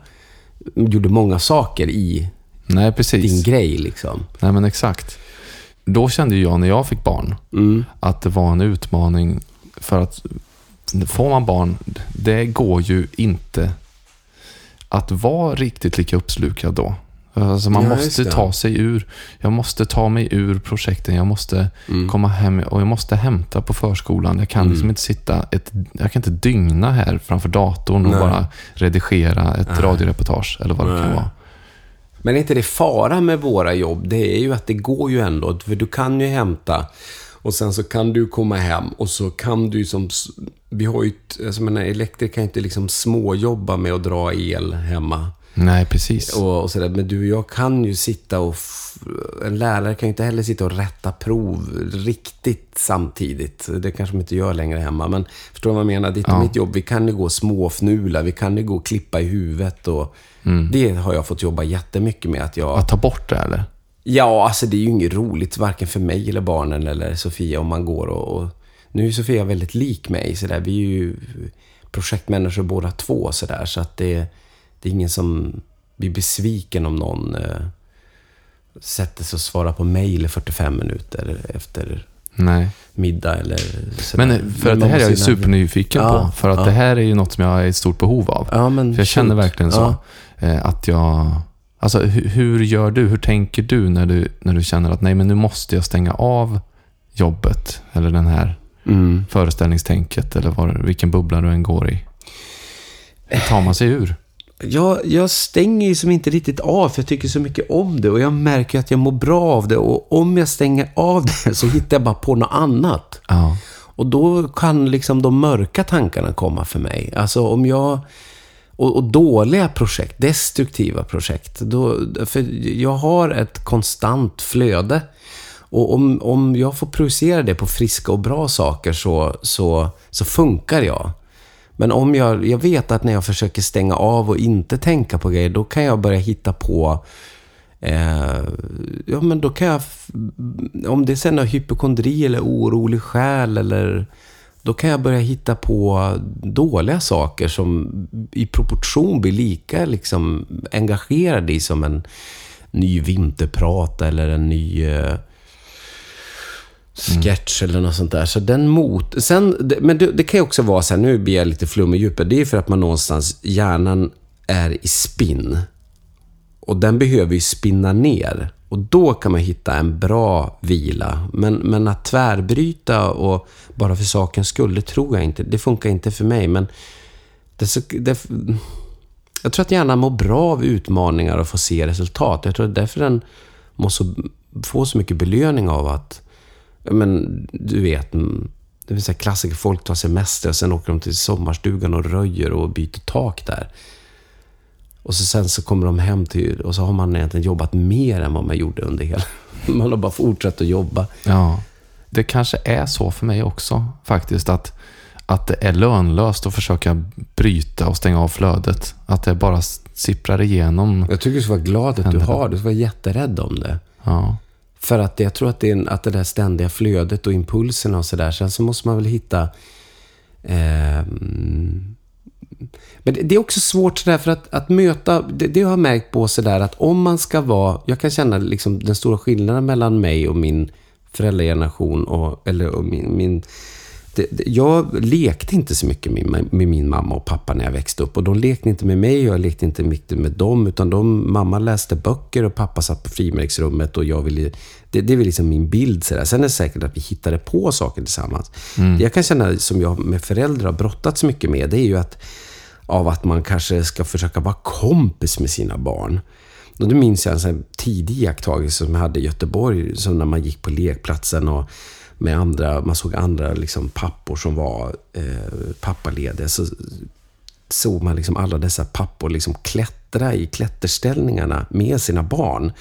Gjorde många saker i Nej, din grej liksom. Nej, men exakt. Då kände jag när jag fick barn Mm. att det var en utmaning för att får man barn, det går ju inte att vara riktigt lika uppslukad då. Alltså man Ja, måste ta sig ur, jag måste ta mig ur projekten, jag måste Mm. komma hem och jag måste hämta på förskolan. Jag kan liksom inte sitta, ett, jag kan inte dygna här framför datorn och Nej. bara redigera ett radioreportage eller vad det kan Nej. vara. Men är inte det fara med våra jobb? Det är ju att det går ju ändå. För du kan ju hämta och sen så kan du komma hem och så kan du som... Vi har ju... ett- Alltså, men elektriker kan inte liksom småjobba med att dra el hemma. Nej, precis. Och, och sådär. Men du och jag kan ju sitta och... En lärare kan ju inte heller sitta och rätta prov riktigt samtidigt. Det kanske de inte gör längre hemma. Men förstår du vad jag menar? Ditt och Ja. mitt jobb, vi kan ju gå och småfnula. Vi kan ju gå och klippa i huvudet. Och Det har jag fått jobba jättemycket med. Att jag... Att ta bort det eller? Ja, alltså det är ju inget roligt, varken för mig eller barnen eller Sofia om man går och... och nu är Sofia väldigt lik mig, så där. vi är ju projektmänniskor båda två, så där. Så att det, det är ingen som blir besviken om någon eh, sätter sig och svarar på mejl i 45 minuter efter Nej. middag eller så Men för att det här är jag ju supernyfiken Ja, på. För att ja. det här är ju något som jag är i stort behov av. Ja, men För jag känner verkligen så. Eh, att jag... Alltså hur, hur gör du? Hur tänker du när, du när du känner att nej men nu måste jag stänga av jobbet? Eller den här Mm. föreställningstänket eller var, vilken bubbla du än går i. Hur tar man sig ur? Jag, jag stänger ju som inte riktigt av, för jag tycker så mycket om det. Och jag märker att jag mår bra av det. Och om jag stänger av det så hittar jag bara på något annat. Ja. Och då kan liksom de mörka tankarna komma för mig. Alltså om jag... Och, och dåliga projekt, destruktiva projekt. Då, för jag har ett konstant flöde. Och om, om jag får projicera det på friska och bra saker så, så, så funkar jag. Men om jag, jag vet att när jag försöker stänga av och inte tänka på grejer, då kan jag börja hitta på Eh, ja, men då kan jag... Om det sen är hypokondri eller orolig själ eller... Då kan jag börja hitta på dåliga saker som i proportion blir lika liksom engagerade i som en ny vinterprat eller en ny eh, sketch eller något sånt där. Så den mot... Sen, det- men det, det kan ju också vara så här, nu blir jag lite flummig djupet. Det är för att man någonstans, hjärnan är i spinn. Och den behöver ju spinna ner. Och då kan man hitta en bra vila. Men, men att tvärbryta och bara för sakens skull, det tror jag inte. Det funkar inte för mig. Men det, så- det, jag tror att hjärnan mår bra av utmaningar och få se resultat. Jag tror att därför den måste få så mycket belöning av att, men du vet, mm, det vill säga klassiker, folk tar semester och sen åker de till sommarstugan och röjer och byter tak där. Och så sen så kommer de hem till, och så har man egentligen jobbat mer än vad man gjorde under hela... Man har bara fortsatt att jobba. Ja. det kanske är så för mig också faktiskt. Att, att det är lönlöst att försöka bryta och stänga av flödet. Att det bara sipprar igenom. Jag tycker du ska vara glad att du har det. Du ska vara jätterädd om det. Ja, För att jag tror att det, är att det där ständiga flödet och impulserna och sådär. Sen så måste man väl hitta... ehm, men det, är också svårt sådär för att, att möta... Det, det har jag märkt på sådär att om man ska vara... Jag kan känna liksom den stora skillnaden mellan mig och min föräldrageneration och... Eller och min... min det, det, jag lekte inte så mycket med, med, min mamma och pappa när jag växte upp. Och de lekte inte med mig och jag lekte inte mycket med dem. Utan de, mamma läste böcker och pappa satt på frimärksrummet och jag ville... Det, det är väl liksom min bild. Sådär. Sen är det säkert att vi hittade på saker tillsammans. Det jag kan känna, som jag med föräldrar har brottats mycket med, det är ju att av att man kanske ska försöka vara kompis med sina barn. Och då minns jag en sån tidig iakttagelse som jag hade i Göteborg, som när man gick på lekplatsen och med andra, man såg andra liksom pappor som var eh, pappalediga. Så såg man liksom alla dessa pappor liksom klättra i klätterställningarna med sina barn.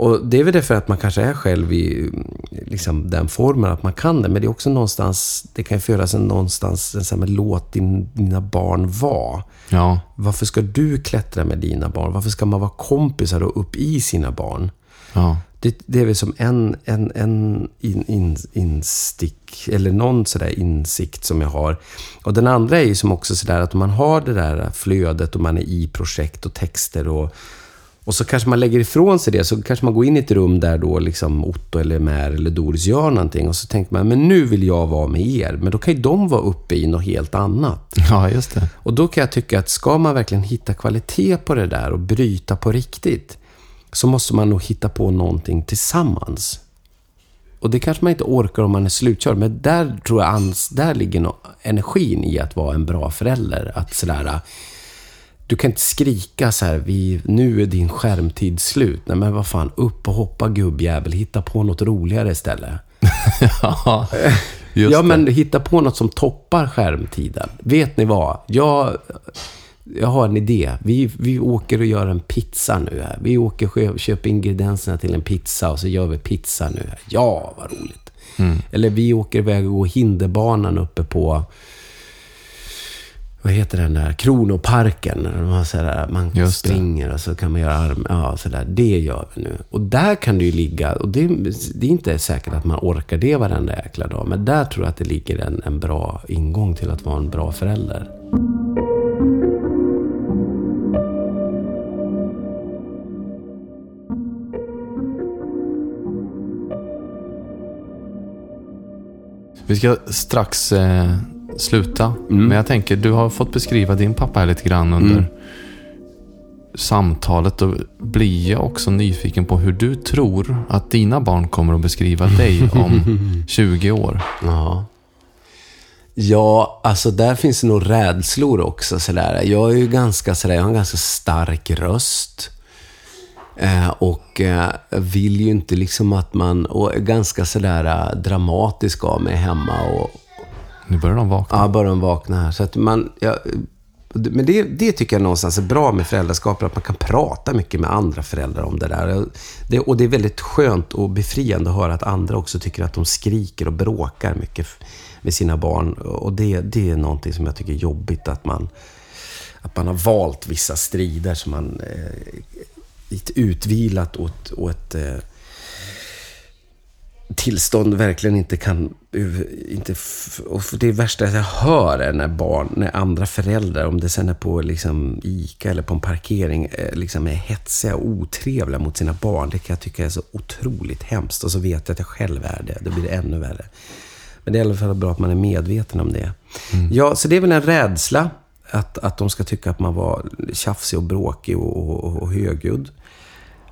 Och det är väl därför att man kanske är själv i liksom, den formen att man kan det. Men det är också någonstans, det kan ju föras en någonstans, en sån här, låt din, dina barn vara. ja, Varför ska du klättra med dina barn? Varför ska man vara kompisar och upp i sina barn? ja. Det, det är väl som en, en, en in, in, instick, eller någon sådär insikt som jag har. Och den andra är ju som också sådär att man har det där flödet och man är i projekt och texter och och så kanske man lägger ifrån sig det, så kanske man går in i ett rum där då liksom Otto eller Mär eller Doris gör någonting och så tänker man, men nu vill jag vara med er. Men då kan ju de vara uppe i något helt annat. ja just det. Och då kan jag tycka att ska man verkligen hitta kvalitet på det där och bryta på riktigt, så måste man nog hitta på någonting tillsammans. Och det kanske man inte orkar om man är slutkörd, men där tror jag ans, där ligger energin i att vara en bra förälder. Att sådär, du kan inte skrika så här, vi, nu är din skärmtid slut. Nej men vad fan, upp och hoppa gubbjävel, hitta på något roligare istället. ja, just ja, det. men hitta på något som toppar skärmtiden. Vet ni vad? Jag, jag har en idé. Vi, vi åker och gör en pizza nu här. Vi åker och kö- köper ingredienserna till en pizza och så gör vi pizza nu här. Ja, vad roligt. Mm. Eller vi åker iväg och går hinderbanan uppe på vad heter den där? Kronoparken. Har så där, man springer och så kan man göra arm... Ja, så där. Det gör vi nu. Och där kan det ju ligga... Och det, det är inte säkert att man orkar det varenda jäkla dag. Men där tror jag att det ligger en, en bra ingång till att vara en bra förälder. Vi ska strax eh, sluta. Men jag tänker, du har fått beskriva din pappa här lite grann under Mm. samtalet. Då blir jag också nyfiken på hur du tror att dina barn kommer att beskriva dig om 20 år. Ja. Ja, alltså där finns det nog rädslor också. Sådär. Jag är ju ganska sådär, jag har en ganska stark röst. Eh, och eh, vill ju inte liksom att man, och är ganska sådär eh, dramatisk av mig hemma. Och, nu börjar de vakna. Ja, börjar de vakna. här. Så att man, ja, men det, det tycker jag någonstans är bra med föräldraskapet, att man kan prata mycket med andra föräldrar om det där. Det, och det är väldigt skönt och befriande att höra att andra också tycker att de skriker och bråkar mycket med sina barn. Och det, det är någonting som jag tycker är jobbigt, att man, att man har valt vissa strider som man eh, lite utvilat åt, åt eh, tillstånd verkligen inte kan... Inte, och det värsta jag hör är när barn, när andra föräldrar, om det sen är på liksom ICA eller på en parkering, eh, liksom är hetsiga och otrevliga mot sina barn. Det kan jag tycka är så otroligt hemskt. Och så vet jag att jag själv är det. Då blir det ännu värre. Men det är i alla fall bra att man är medveten om det. Ja, så det är väl en rädsla. Att, att de ska tycka att man var tjafsig och bråkig och, och, och högljudd.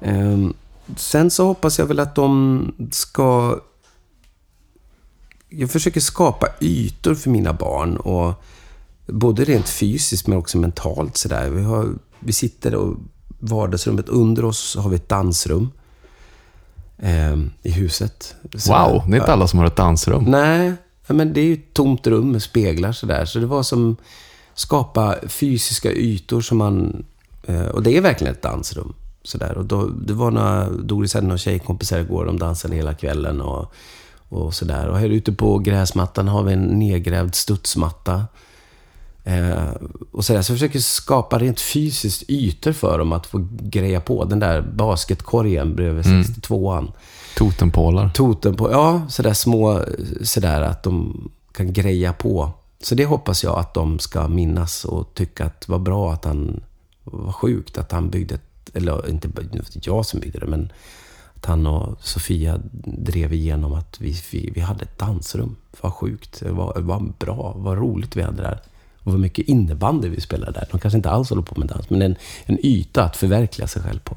Ehm, sen så hoppas jag väl att de ska... Jag försöker skapa ytor för mina barn. Och både rent fysiskt men också mentalt. Sådär. Vi, har, vi sitter och vardagsrummet under oss har vi ett dansrum. ehm, I huset. Sådär. Wow, det är inte alla som har ett dansrum. Nej, men det är ju ett tomt rum med speglar sådär. Så det var som skapa fysiska ytor som man... eh, Och det är verkligen ett dansrum. Sådär. Och då, det var några, Doris hade några tjejkompisar igår, de dansade hela kvällen. Och, och sådär. Och här ute på gräsmattan har vi en nedgrävd studsmatta. Eh, och sådär. Så jag försöker skapa rent fysiskt ytor för dem att få greja på. Den där basketkorgen bredvid 62an. Totempålar. Toten på, ja, sådär små, sådär att de kan greja på. Så det hoppas jag att de ska minnas och tycka att var bra att han var sjukt att han byggde ett, eller inte jag som byggde det, men att han och Sofia drev igenom att vi, vi, vi hade ett dansrum. Vad sjukt. Det var bra. Vad roligt vi hade där. Och vad mycket innebandy vi spelade där. De kanske inte alls håller på med dans, men en, en yta att förverkliga sig själv på.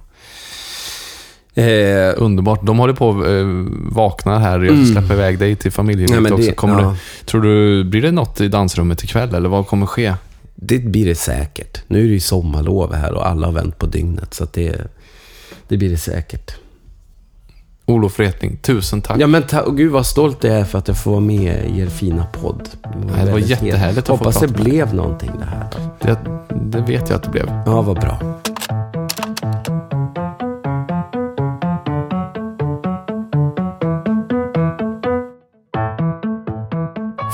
Eh, Underbart. De håller på att eh, vakna här. Jag Mm. släpper iväg dig till familjelivet Ja, också. det- Kommer ja. du, tror du, blir det något i dansrummet ikväll eller vad kommer ske? Det blir det säkert. Nu är det ju sommarlov här och alla har vänt på dygnet. Så det, det blir det säkert. Olof Wretling, tusen tack. Ja men ta- och gud vad stolt jag är för att jag får vara med i er fina podd. det var väldigt jättehärligt att få Hoppas det prata blev någonting det här. Det, det vet jag att det blev. Ja, vad bra.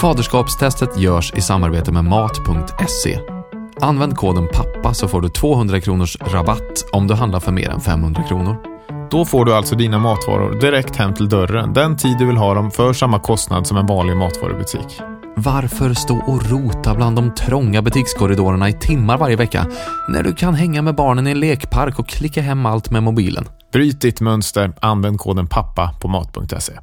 Faderskapstestet görs i samarbete med Mat.se. Använd koden PAPPA så får du 200 kronors rabatt om du handlar för mer än 500 kronor. Då får du alltså dina matvaror direkt hem till dörren den tid du vill ha dem för samma kostnad som en vanlig matvarubutik. Varför stå och rota bland de trånga butikskorridorerna i timmar varje vecka när du kan hänga med barnen i en lekpark och klicka hem allt med mobilen? Bryt ditt mönster, använd koden PAPPA på mat.se.